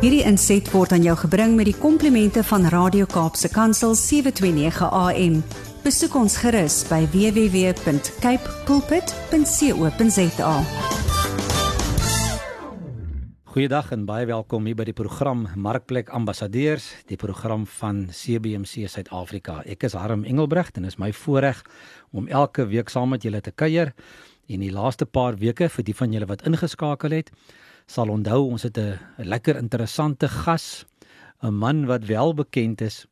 Hierdie inset word aan jou gebring met die komplimente van Radio Kaapse Kansel 729 AM. Besoek ons gerus by www.cape pulpit.co.za. Goeiedag en baie welkom hier by die program Markplek Ambassadeurs, die program van CBC Suid-Afrika. Ek is Harm Engelbrecht en is my voorreg om elke week saam met julle te kuier. En die laaste paar weke vir die van julle wat ingeskakel het, sal onthou ons het 'n lekker interessante gas, 'n man wat wel bekend is.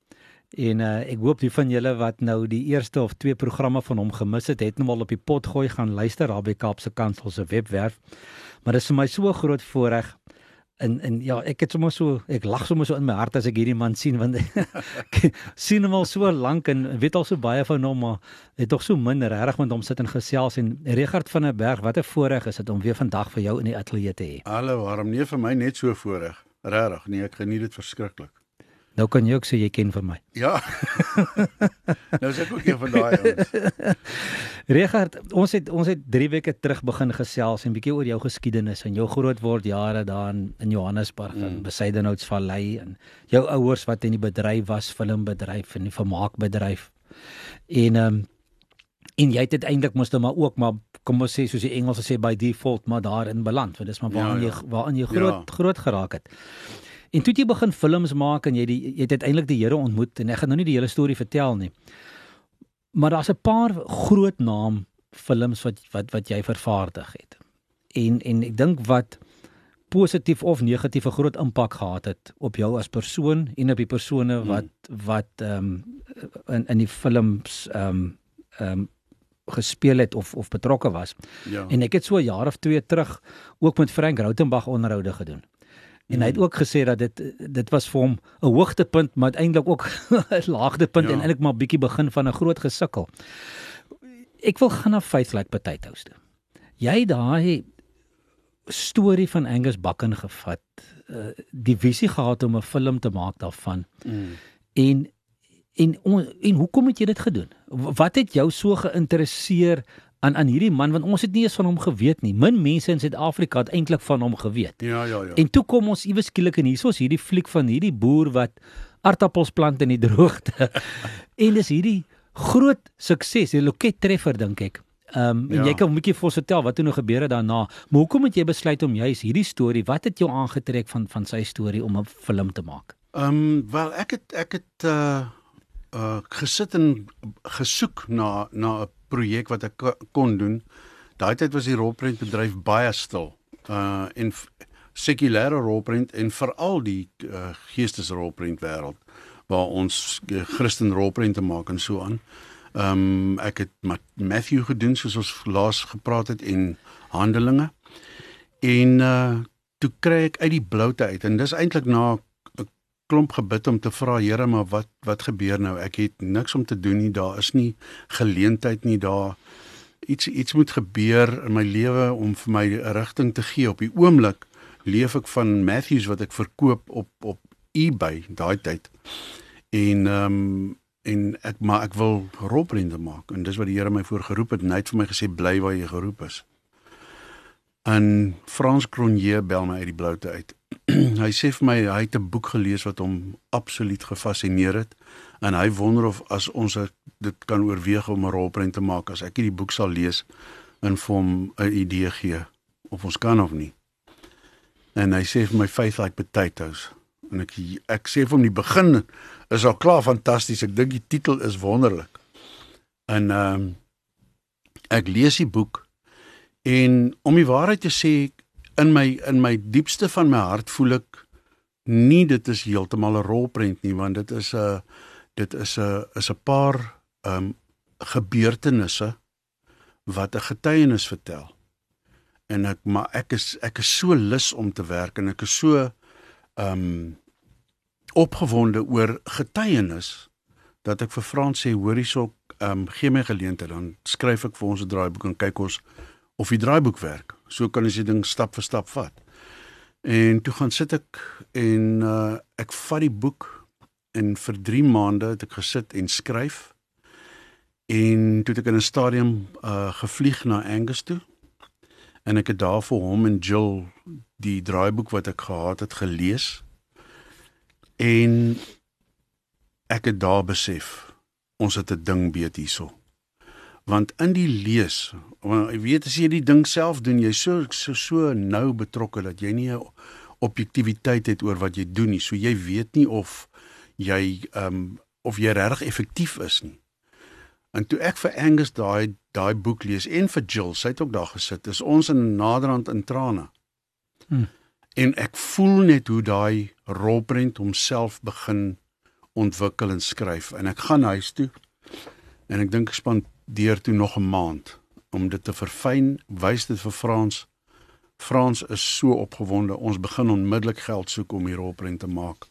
En uh, ek hoop die van julle wat nou die eerste of twee programme van hom gemis het, het nou al op die pot gooi gaan luister daar by Kaapse Kansel se webwerf. Maar dit is vir my so groot voorreg en en ja, ek het sommer so ek lag sommer so in my hart as ek hierdie man sien want ek sien hom al so lank en weet al so baie van hom maar het tog so min reg met hom sit en gesels en Regard van der Berg, wat 'n voorreg is dit om weer vandag vir jou in die ateljee te hê. Hallo, waarom nee vir my net so voorreg? Regtig, nee, ek geniet dit verskriklik. Nou kan jy ook sê jy ken vir my. Ja. nou sê ek ook een van daai ouens. Regard, ons het ons het 3 weke terug begin gesels en bietjie oor jou geskiedenis en jou grootword jare daar in, in Johannesburg mm. en Besuidenhoutsvallei en jou ouers wat in die bedryf was, filmbedryf en die vermaakbedryf. En ehm um, en jy het uiteindelik moes dan maar ook maar kom ons sê soos die Engelse sê by default maar daarin beland want dis maar waar ja, ja. jy waar in jy groot ja. groot geraak het. En toe jy begin films maak en jy die jy het uiteindelik die Here ontmoet en ek gaan nou nie die hele storie vertel nie. Maar daar's 'n paar groot naam films wat wat wat jy vervaardig het. En en ek dink wat positief of negatief 'n groot impak gehad het op jou as persoon en op die persone wat hmm. wat ehm um, in in die films ehm um, ehm um, gespeel het of of betrokke was. Ja. En ek het so 'n jaar of 2 terug ook met Frank Rautenbach onderhoude gedoen. En hy het ook gesê dat dit dit was vir hom 'n hoogtepunt, maar uiteindelik ook 'n laagtepunt ja. en eintlik maar bietjie begin van 'n groot gesukkel. Ek wil gaan na Faithlight Potatoes toe. Jy daai storie van Angus Bakken gevat, uh, die visie gehad om 'n film te maak daarvan. Mm. En en en hoekom het jy dit gedoen? Wat het jou so geïnteresseer aan aan hierdie man want ons het nie eens van hom geweet nie. Min mense in Suid-Afrika het eintlik van hom geweet. Ja, ja, ja. En toe kom ons iewes skielik en hiersoos hierdie fliek van hierdie boer wat aartappels plant in die droogte. en dis hierdie groot sukses, die loket treffer dink ek. Ehm um, ja. en jy kan 'n bietjie vir ons vertel wat toe nou gebeur het daarna. Maar hoekom het jy besluit om juist hierdie storie, wat het jou aangetrek van van sy storie om 'n film te maak? Ehm um, wel ek het ek het uh uh gesit en gesoek na na 'n projek wat ek kon doen. Daai tyd was die rolprentbedryf baie stil. Uh en sekulêre rolprent en veral die uh, geestesrolprent wêreld waar ons uh, Christen rolprente maak en so aan. Ehm um, ek het met Matthew gedoen soos ons laas gepraat het en Handelinge. En uh toe kry ek uit die bloute uit en dis eintlik na 'n klomp gebid om te vra Here maar wat wat gebeur nou? Ek het niks om te doen nie. Daar is nie geleentheid nie daar. Iets iets moet gebeur in my lewe om vir my 'n rigting te gee. Op die oomblik leef ek van Matthews wat ek verkoop op op eBay daai tyd. En ehm um, en ek maar ek wil rolprente maak en dis wat die Here my voorgeroep het en hy het vir my gesê bly waar jy geroep is. En Frans Cronje bel my uit die bloute uit. hy sê vir my hy het 'n boek gelees wat hom absoluut gefassineer het en hy wonder of as ons dit kan oorweeg om 'n rolprent te maak as ek hierdie boek sal lees en vir hom 'n idee gee of ons kan of nie. En hy sê vir my faith like potatoes en ek ek sê vir hom die begin is al klaar fantasties. Ek dink die titel is wonderlik. En ehm um, ek lees die boek en om die waarheid te sê in my in my diepste van my hart voel ek nie dit is heeltemal 'n rolprent nie want dit is 'n dit is 'n is 'n paar ehm um, gebeurtenisse wat 'n getuienis vertel. En ek maar ek is ek is so lus om te werk en ek is so ehm um, opgewonde oor getuienis dat ek vir Frans sê hoor hierso ehm um, gee my geleentheid dan skryf ek vir ons 'n draaiboek en kyk ons of die draaiboek werk. So kan jy ding stap vir stap vat. En toe gaan sit ek en uh ek vat die boek en vir 3 maande het ek gesit en skryf. En toe het ek in 'n stadium uh gevlieg na Angus toe. En ek het daar vir hom en Jill die draaiboek wat ek gehad het gelees En ek het daar besef ons het 'n ding beet hierso. Want in die lees, want jy weet as jy die ding self doen, jy so so so nou betrokke dat jy nie 'n objektiviteit het oor wat jy doen nie. So jy weet nie of jy ehm um, of jy regtig effektief is nie. En toe ek vir Angus daai daai boek lees en vir Jill, sy het ook daar gesit, is ons in naderhand in trane. Hmm. En ek voel net hoe daai rolprent homself begin ontwikkel en skryf en ek gaan huis toe en ek dink ek spandeer toe nog 'n maand om dit te verfyn, wys dit vir Frans. Frans is so opgewonde. Ons begin onmiddellik geld soek om hier rolprent te maak.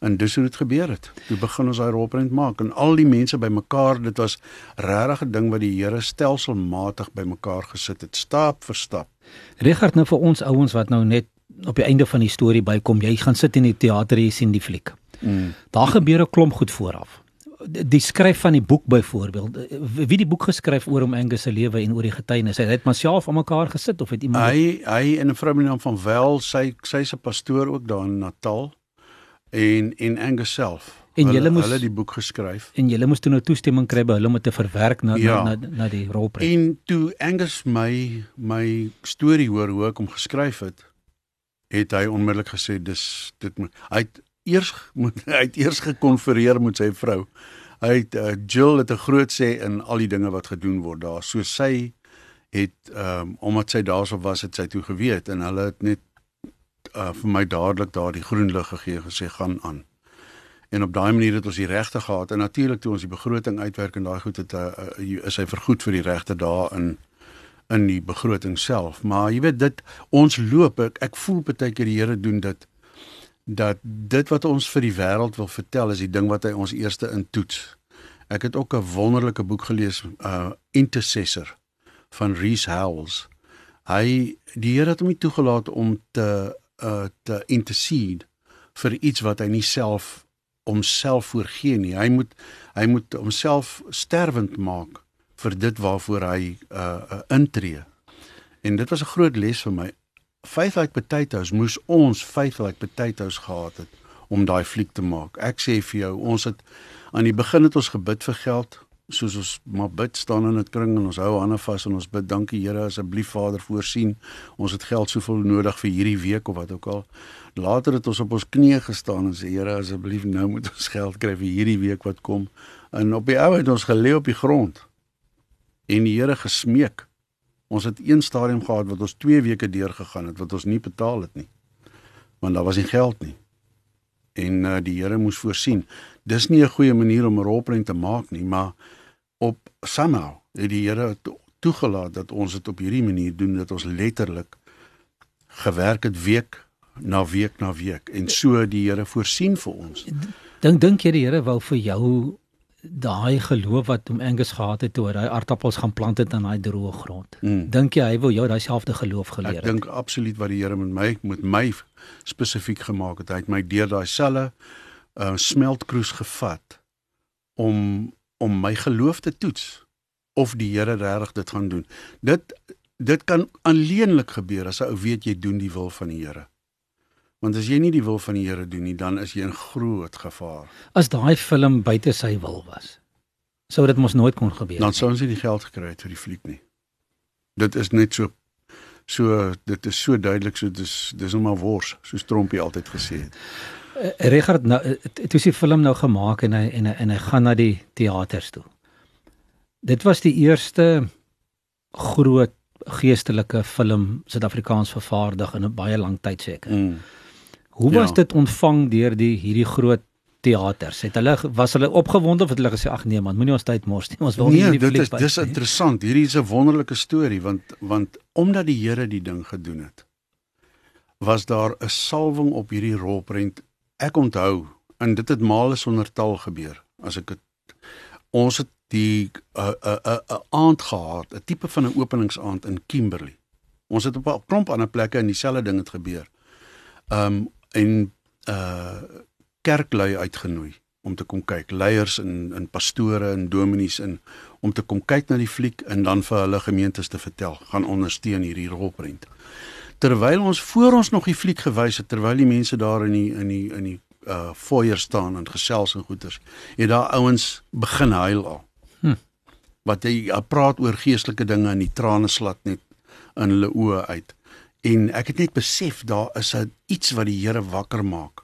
En dis hoe dit gebeur het. Toe begin ons daai rolprent maak en al die mense bymekaar, dit was regtig 'n ding wat die Here stelselmatig bymekaar gesit het, stap vir stap. Richard nou vir ons ouens wat nou net op die einde van die storie bykom, jy gaan sit in die teater en jy sien die fliek. Mm. Daar gebeur 'n klomp goed vooraf. Die skryf van die boek byvoorbeeld, wie die boek geskryf oor om Angus se lewe en oor die getuienis. Hy het myself aan mekaar gesit of het iemand Hy hy en 'n vrou met die naam van Wel, sy sy's 'n pastoor ook daar in Natal en en Angus self. En hulle moes hulle die boek geskryf. En julle moes toe nou toestemming kry by hulle om dit te verwerk na, ja. na na na die rolprent. En toe Angus my my storie hoor hoe ek hom geskryf het, het hy onmiddellik gesê dis dit hy het eers moet hy het eers gekonfereer met sy vrou. Hy het uh, Jill het 'n groot sê in al die dinge wat gedoen word daar. So sy het ehm um, omdat sy daarso was, het sy toe geweet en hulle het net uh, vir my dadelik daardie groen lig gegee gesê gaan aan. En op daai manier het ons die regte gehad en natuurlik toe ons die begroting uitwerk en daai goed het uh, uh, is hy vergoed vir die regte daar in in die begroting self. Maar jy weet dit ons loop ek, ek voel baie keer die Here doen dit dat dit wat ons vir die wêreld wil vertel is die ding wat hy ons eerste intoets. Ek het ook 'n wonderlike boek gelees, uh Intercessor van Rees Howells. Hy die Here het hom nie toegelaat om te uh te intercede vir iets wat hy nie self homself voorgee nie. Hy moet hy moet homself sterwend maak vir dit waarvoor hy uh, uh intree. En dit was 'n groot les vir my. Faithlight Potatoes moes ons Faithlight Potatoes gehad het om daai fliek te maak. Ek sê vir jou, ons het aan die begin het ons gebid vir geld, soos ons maar bid staan in 'n kring en ons hou hande vas en ons bid, dankie Here asseblief Vader voorsien. Ons het geld soveel nodig vir hierdie week of wat ook al. Later het ons op ons knieë gestaan en sê Here asseblief nou moet ons geld kry vir hierdie week wat kom. En op die ou het ons gelê op die grond en die Here gesmeek Ons het een stadium gehad wat ons 2 weke deur gegaan het wat ons nie betaal het nie. Want daar was nie geld nie. En uh, die Here moes voorsien. Dis nie 'n goeie manier om 'n rolprent te maak nie, maar op somehow het die Here toegelaat dat ons dit op hierdie manier doen dat ons letterlik gewerk het week na week na week en so die Here voorsien vir ons. Dink dink jy die Here wou vir jou daai geloof wat hom Angus gehad het toe hy aardappels gaan plant het in daai droë grond. Mm. Dink jy hy wil jou daai selfde geloof geleer het? Ek dink absoluut wat die Here met my met my spesifiek gemaak het. Hy het my deur daai selle uh, smeltkroes gevat om om my geloof te toets of die Here regtig dit gaan doen. Dit dit kan alleenlik gebeur as 'n ou weet jy doen die wil van die Here. Want as jy nie die wil van die Here doen nie, dan is jy in groot gevaar. As daai film buite sy wil was, sou dit mos nooit kon gebeur nie. Dan sou ons nie die geld gekry het vir die fliek nie. Dit is net so so dit is so duidelik so dis dis net maar wors, soos Trompie altyd gesê het. Uh, Richard nou dit is die film nou gemaak en hy en hy, en hy gaan na die teaters toe. Dit was die eerste groot geestelike film Suid-Afrikaans vervaardig in 'n baie lang tyd seker. Mm. Hoe was ja. dit ontvang deur die hierdie groot teaters? Het hulle was hulle opgewonde of het hulle gesê ag nee man, moenie ons tyd mors nie. Ons wil nee, nie hierdie fliek. Nee, dit is dis interessant. Hierdie is 'n wonderlike storie want want omdat die Here die ding gedoen het, was daar 'n salwing op hierdie rolprent. Ek onthou en dit het male sonder taal gebeur. As ek het ons het die 'n 'n 'n 'n aand gehad, 'n tipe van 'n openingsaand in Kimberley. Ons het op 'n klomp ander plekke in dieselfde ding het gebeur. Um en uh kerklui uitgenooi om te kom kyk, leiers en en pastore en dominees in om te kom kyk na die fliek en dan vir hulle gemeentes te vertel, gaan ondersteun hierdie rolprent. Terwyl ons voor ons nog die fliek gewys het, terwyl die mense daar in die in die in die uh foyer staan en gesels en goeters, het daar ouens begin huil al. Hm. Wat hy praat oor geestelike dinge en die trane slat net in hulle oë uit. En ek het net besef daar is iets wat die Here wakker maak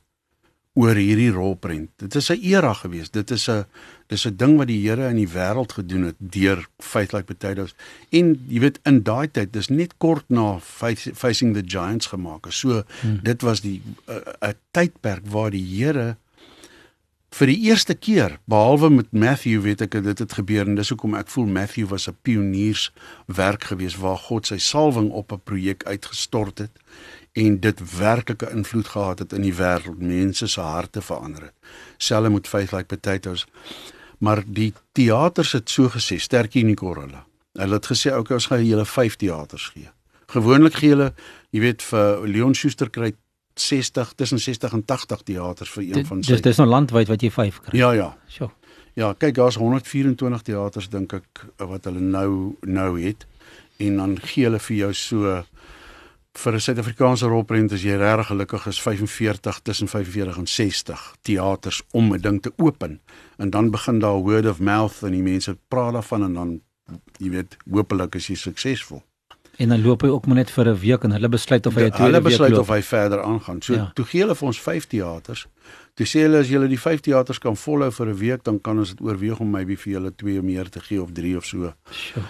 oor hierdie rolprent. Dit is 'n era gewees. Dit is 'n dis 'n ding wat die Here in die wêreld gedoen het deur Faith Like Potatoes. En jy weet in daai tyd, dis net kort na Facing the Giants gemaak is. So hmm. dit was die 'n tydperk waar die Here vir die eerste keer behalwe met Matthew weet ek dit het gebeur en dis hoekom ek voel Matthew was 'n pionierswerk gewees waar God sy salwing op 'n projek uitgestort het en dit werklike invloed gehad het in die wêreld, mense se harte verander het. Selfs met Faith Like Potatoes. Maar die teaters het so gesê, sterkie in die korrela. Hulle het gesê okay, ons gaan julle 5 teaters gee. Gewoonlik gee hulle, jy weet vir Leon Schuster kry 60 tussen 60 en 80 teaters vir een van sy. Dis dis nou landwyd wat jy 5 kry. Ja, ja. Sjoe. Ja, kyk, daar's 124 teaters dink ek wat hulle nou nou het en dan gee hulle vir jou so vir 'n Suid-Afrikaanse rolprent as jy regtig gelukkig is 45 tussen 45 en 60 teaters om 'n ding te open en dan begin daar word of mouth en die mense praat daarvan en dan jy weet hopelik is jy suksesvol. En dan loop hy ook maar net vir 'n week en hulle besluit of hy 'n tweede week loop. Hulle besluit of hy verder aangaan. So ja. toe gee hulle vir ons 5 teaters. Toe sê hulle as julle die 5 teaters kan volhou vir 'n week dan kan ons dit oorweeg om maybe vir julle 2 meer te gee of 3 of so. Sjoe.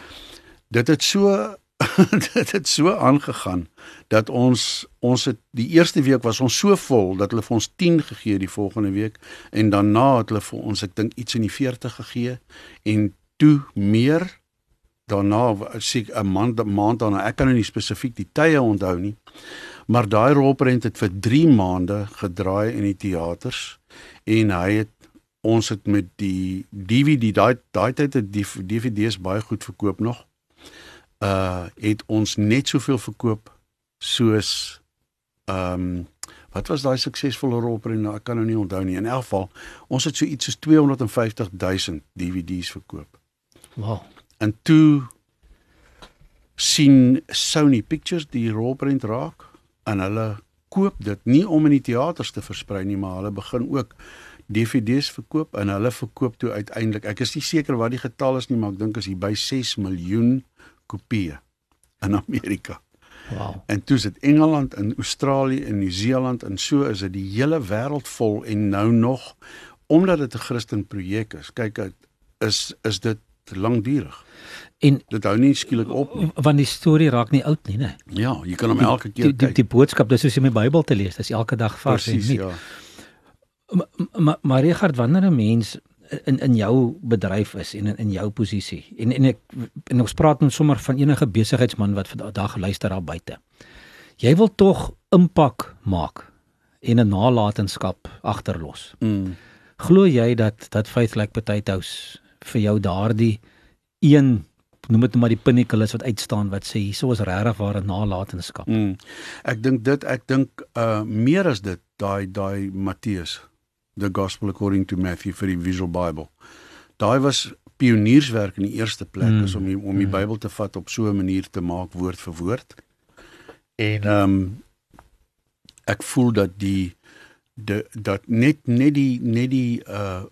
Dit het so dit het so aangegaan dat ons ons het die eerste week was ons so vol dat hulle vir ons 10 gegee die volgende week en daarna het hulle vir ons ek dink iets in die 40 gegee en toe meer daarna sê 'n maand maand daarna ek kan nou nie spesifiek die tye onthou nie maar daai rolprent het vir 3 maande gedraai in die teaters en hy het ons het met die DVD daai daai tyd het die DVD's baie goed verkoop nog uh het ons net soveel verkoop soos ehm um, wat was daai suksesvolle rolprent nou ek kan nou nie onthou nie in elk geval ons het so iets soos 250 000 DVD's verkoop. Wow. En toe sien Sony Pictures die rolprent raak en hulle koop dit nie om in die teaters te versprei nie maar hulle begin ook DVD's verkoop en hulle verkoop toe uiteindelik ek is nie seker wat die getal is nie maar ek dink is hier by 6 miljoen kopieë in Amerika. Wow. En toe is dit Engeland en Australië en Nieu-Seeland en so is dit die hele wêreld vol en nou nog omdat dit 'n Christen projek is. Kyk is is dit lankdurig. En dit hou nie skielik op nie. Want die storie raak nie oud nie, né? Ja, jy kan hom elke keer die, die, die, die boodskap, dis soos jy my Bybel te lees, dis elke dag vars en nie. Ja. Maar maar maar Richard, wanneer 'n mens in in jou bedryf is en in in jou posisie. En en ek en ons praat net sommer van enige besigheidsman wat vandag luister daar buite. Jy wil tog impak maak en 'n nalatenskap agterlos. Mm. Glo jy dat dat Faithlike Potatoes vir jou daardie een noem dit maar die pinnacle is wat uitstaan wat sê hierso is regtig ware nalatenskap. Mm. Ek dink dit ek dink uh meer as dit daai daai Matteus the gospel according to Matthew vir die Visual Bible. Daai was pionierswerk in die eerste plek mm. is om die, om die mm. Bybel te vat op so 'n manier te maak woord vir woord. En ehm um, ek voel dat die de dat net net die net die uh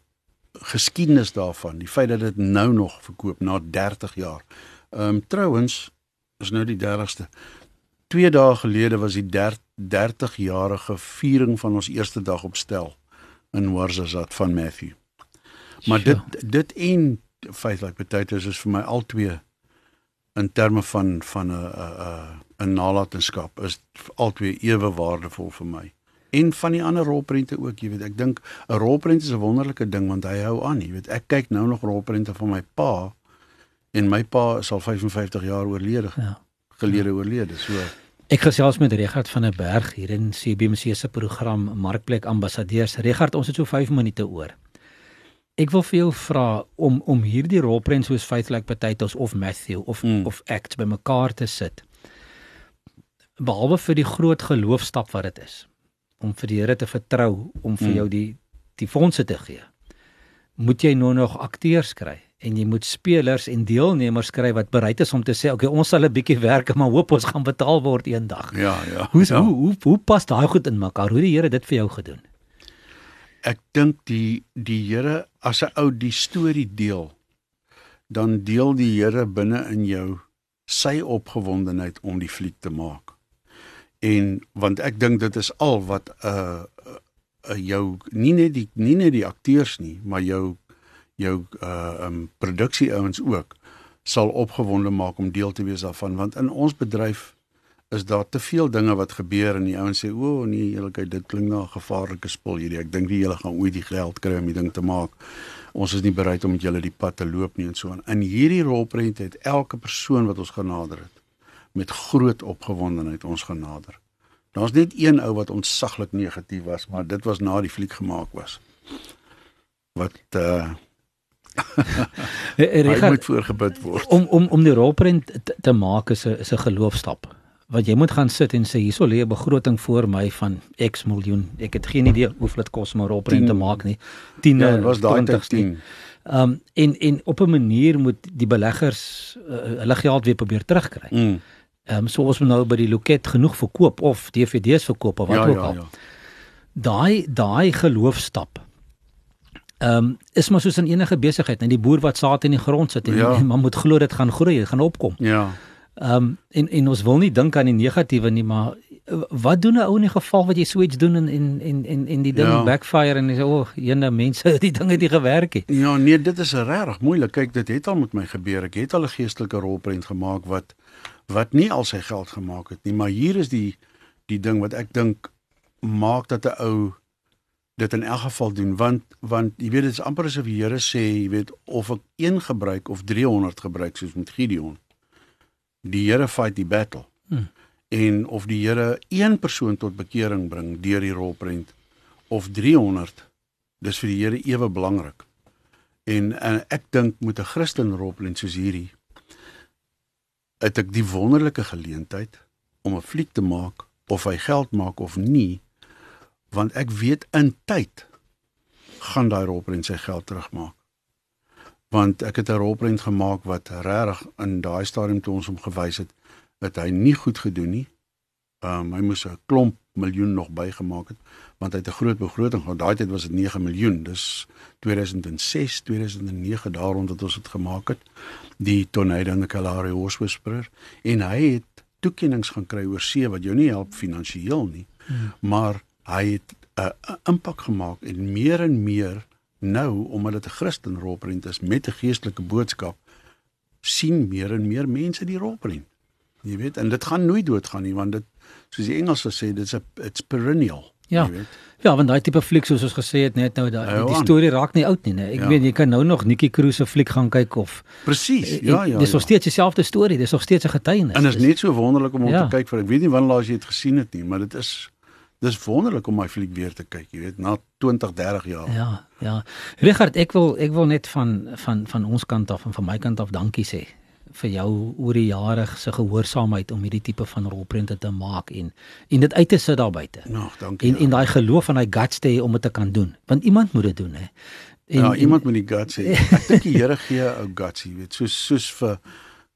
geskiedenis daarvan, die feit dat dit nou nog verkoop na 30 jaar. Ehm um, trouens is nou die 30ste. 2 dae gelede was die 30 jarige viering van ons eerste dag op stel in Warzazat van Matthew. Maar dit dit en feitelik potatoes is vir my al twee in terme van van 'n 'n 'n nalatenskap is al twee ewe waardevol vir my. En van die ander rolprente ook, jy weet, ek dink 'n rolprent is 'n wonderlike ding want hy hou aan, jy weet. Ek kyk nou nog rolprente van my pa en my pa is al 55 jaar oorlede. Ja. Gelede ja. oorlede. So Ek gesels met Regard van der Berg hier in CBC se program Markplek Ambassadeurs. Regard, ons het so 5 minute oor. Ek wil vir jou vra om om hierdie rolprent soos Faithlike Potatoes of Matthew of mm. of Act bymekaar te sit. Behalwe vir die groot geloofstap wat dit is om vir die Here te vertrou om vir mm. jou die die fondse te gee. Moet jy nou nog akteurs kry? en jy moet spelers en deelnemers kry wat bereid is om te sê okay ons sal 'n bietjie werk maar hoop ons gaan betaal word eendag. Ja, ja. Hoe ja. hoe hoe hoe pas daai goed in mekaar? Hoe die Here dit vir jou gedoen? ek dink die die Here as 'n ou die storie deel, dan deel die Here binne in jou sy opgewondenheid om die fliek te maak. En want ek dink dit is al wat 'n uh, uh, jou nie net die nie net die akteurs nie, maar jou jou uh um produksie ouens ook sal opgewonde maak om deel te wees daarvan. Want in ons bedryf is daar te veel dinge wat gebeur en die ouens sê o oh, nee eerlikheid dit klink na 'n gevaarlike spul hierdie. Ek dink die hele gaan ooit die geld kry om die ding te maak. Ons is nie bereid om met julle die pad te loop nie en so aan. In hierdie rolprent het elke persoon wat ons genader het met groot opgewondenheid ons genader daar's net een ou wat ontsaglik negatief was maar dit was na die fliek gemaak was wat uh Hy moet voorgebid word. Om om om die rolprent te, te maak is 'n is 'n geloofstap wat jy moet gaan sit en sê hierso lê 'n begroting voor my van X miljoen. Ek het geen idee hoeveel dit kos om 'n rolprent te maak nie. 10 ja, was daai 10. Ehm um, en en op 'n manier moet die beleggers uh, hulle geld weer probeer terugkry. Mm. Ehm um, so ons moet nou by die loket genoeg verkoop of DVD's verkoop of wat ja, ook ja, al. Ja. Daai daai geloofstap. Ehm um, is maar soos in enige besigheid, net die boer wat saad in die grond sit en, ja. man moet glo dit gaan groei, dit gaan opkom. Ja. Ehm um, en en ons wil nie dink aan die negatiewe nie, maar wat doen 'n ou in die geval wat jy so iets doen en en en en, en die ding ja. backfire en jy sê o, oh, ene mense die ding het nie gewerk nie. Ja, nee, dit is regtig moeilik. Kyk, dit het al met my gebeur. Ek het al 'n geestelike rolprent gemaak wat wat nie al sy geld gemaak het nie, maar hier is die die ding wat ek dink maak dat 'n ou dit in elk geval doen want want jy weet dit is amper asof die Here sê, jy weet of ek 1 gebruik of 300 gebruik soos met Gideon die Here fight die battle. Hmm. En of die Here een persoon tot bekering bring deur die rolprent of 300, dis vir die Here ewe belangrik. En, en ek dink moet 'n Christen rolprent soos hierdie het ek die wonderlike geleentheid om 'n fliek te maak of hy geld maak of nie, want ek weet in tyd gaan daai rolprent sy geld terugmaak want ek het 'n rolprent gemaak wat regtig in daai stadium toe ons hom gewys het dat hy nie goed gedoen nie. Ehm um, hy moes 'n klomp miljoen nog bygemaak het want hy het 'n groot begroting gehad. Daai tyd was dit 9 miljoen. Dis 2006, 2009 daaroor dat ons dit gemaak het. Die Tornado in the Kalahari Horse Whisperer en hy het toekennings gaan kry oor see wat jou nie help finansiëel nie. Hmm. Maar hy het 'n uh, impak gemaak en meer en meer nou omdat dit 'n Christen rolprent is met 'n geestelike boodskap sien meer en meer mense die rolprent. Jy weet, en dit gaan nooit doodgaan nie want dit soos die Engelse sê dit's 'n it's perennial. Ja. Ja, want daai tipe fliek soos ons gesê het net nou daai die, die storie raak nie oud nie, nee. Ek ja. weet jy kan nou nog Nikki Cruise se fliek gaan kyk of Presies. Ja, ja. Dis nog ja. steeds dieselfde storie, dis nog steeds 'n getuienis. En is net so wonderlik om om ja. te kyk vir ek weet nie wanneer laas jy dit gesien het nie, maar dit is dis wonderlik om my fliek weer te kyk, jy weet, na 20, 30 jaar. Ja, ja. Richard, ek wil ek wil net van van van ons kant af en van my kant af dankie sê vir jou oor die jare se gehoorsaamheid om hierdie tipe van rolprente te maak en en dit uit te sit daar buite. Nou, dankie. En ja. en daai geloof en daai guts te hê om dit te kan doen. Want iemand moet dit doen, hè. En, ja, iemand en, moet die guts hê. Ek dink die Here gee 'n guts, jy weet, soos soos vir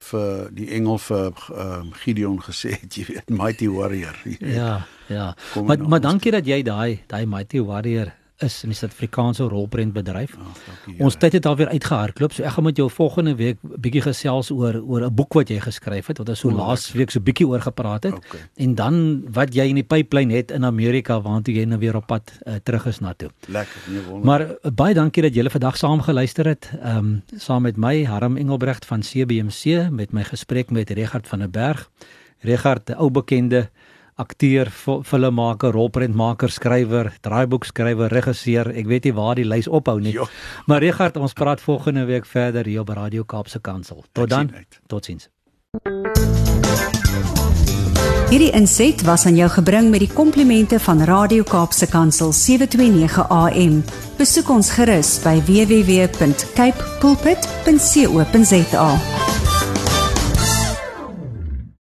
vir die engel vir um, Gideon gesê het jy weet mighty warrior ja ja maar maar dankie dat jy daai daai mighty warrior is in die Suid-Afrikaanse rolprent bedryf. Oh, Ons tyd het alweer uitgehardloop. So ek gaan met jou volgende week bietjie gesels oor oor 'n boek wat jy geskryf het wat ons so oh, laas week so bietjie oor gepraat het. Okay. En dan wat jy in die pipeline het in Amerika waartoe jy nou weer op pad uh, terug is na toe. Lekker, nee wonder. Maar uh, baie dankie dat julle vandag saam geluister het. Ehm um, saam met my Harm Engelbrecht van CBC met my gesprek met Regard van der Berg. Regard, 'n ou bekende akteur, filmmaker, rolprentmaker, skrywer, draaiboekskrywer, regisseur. Ek weet nie waar die lys ophou nie. Jo. Maar Regard, ons praat volgende week verder hier op Radio Kaapse Kansel. Tot dan. Totsiens. Hierdie inset was aan jou gebring met die komplimente van Radio Kaapse Kansel 729 AM. Besoek ons gerus by www.cape pulpit.co.za.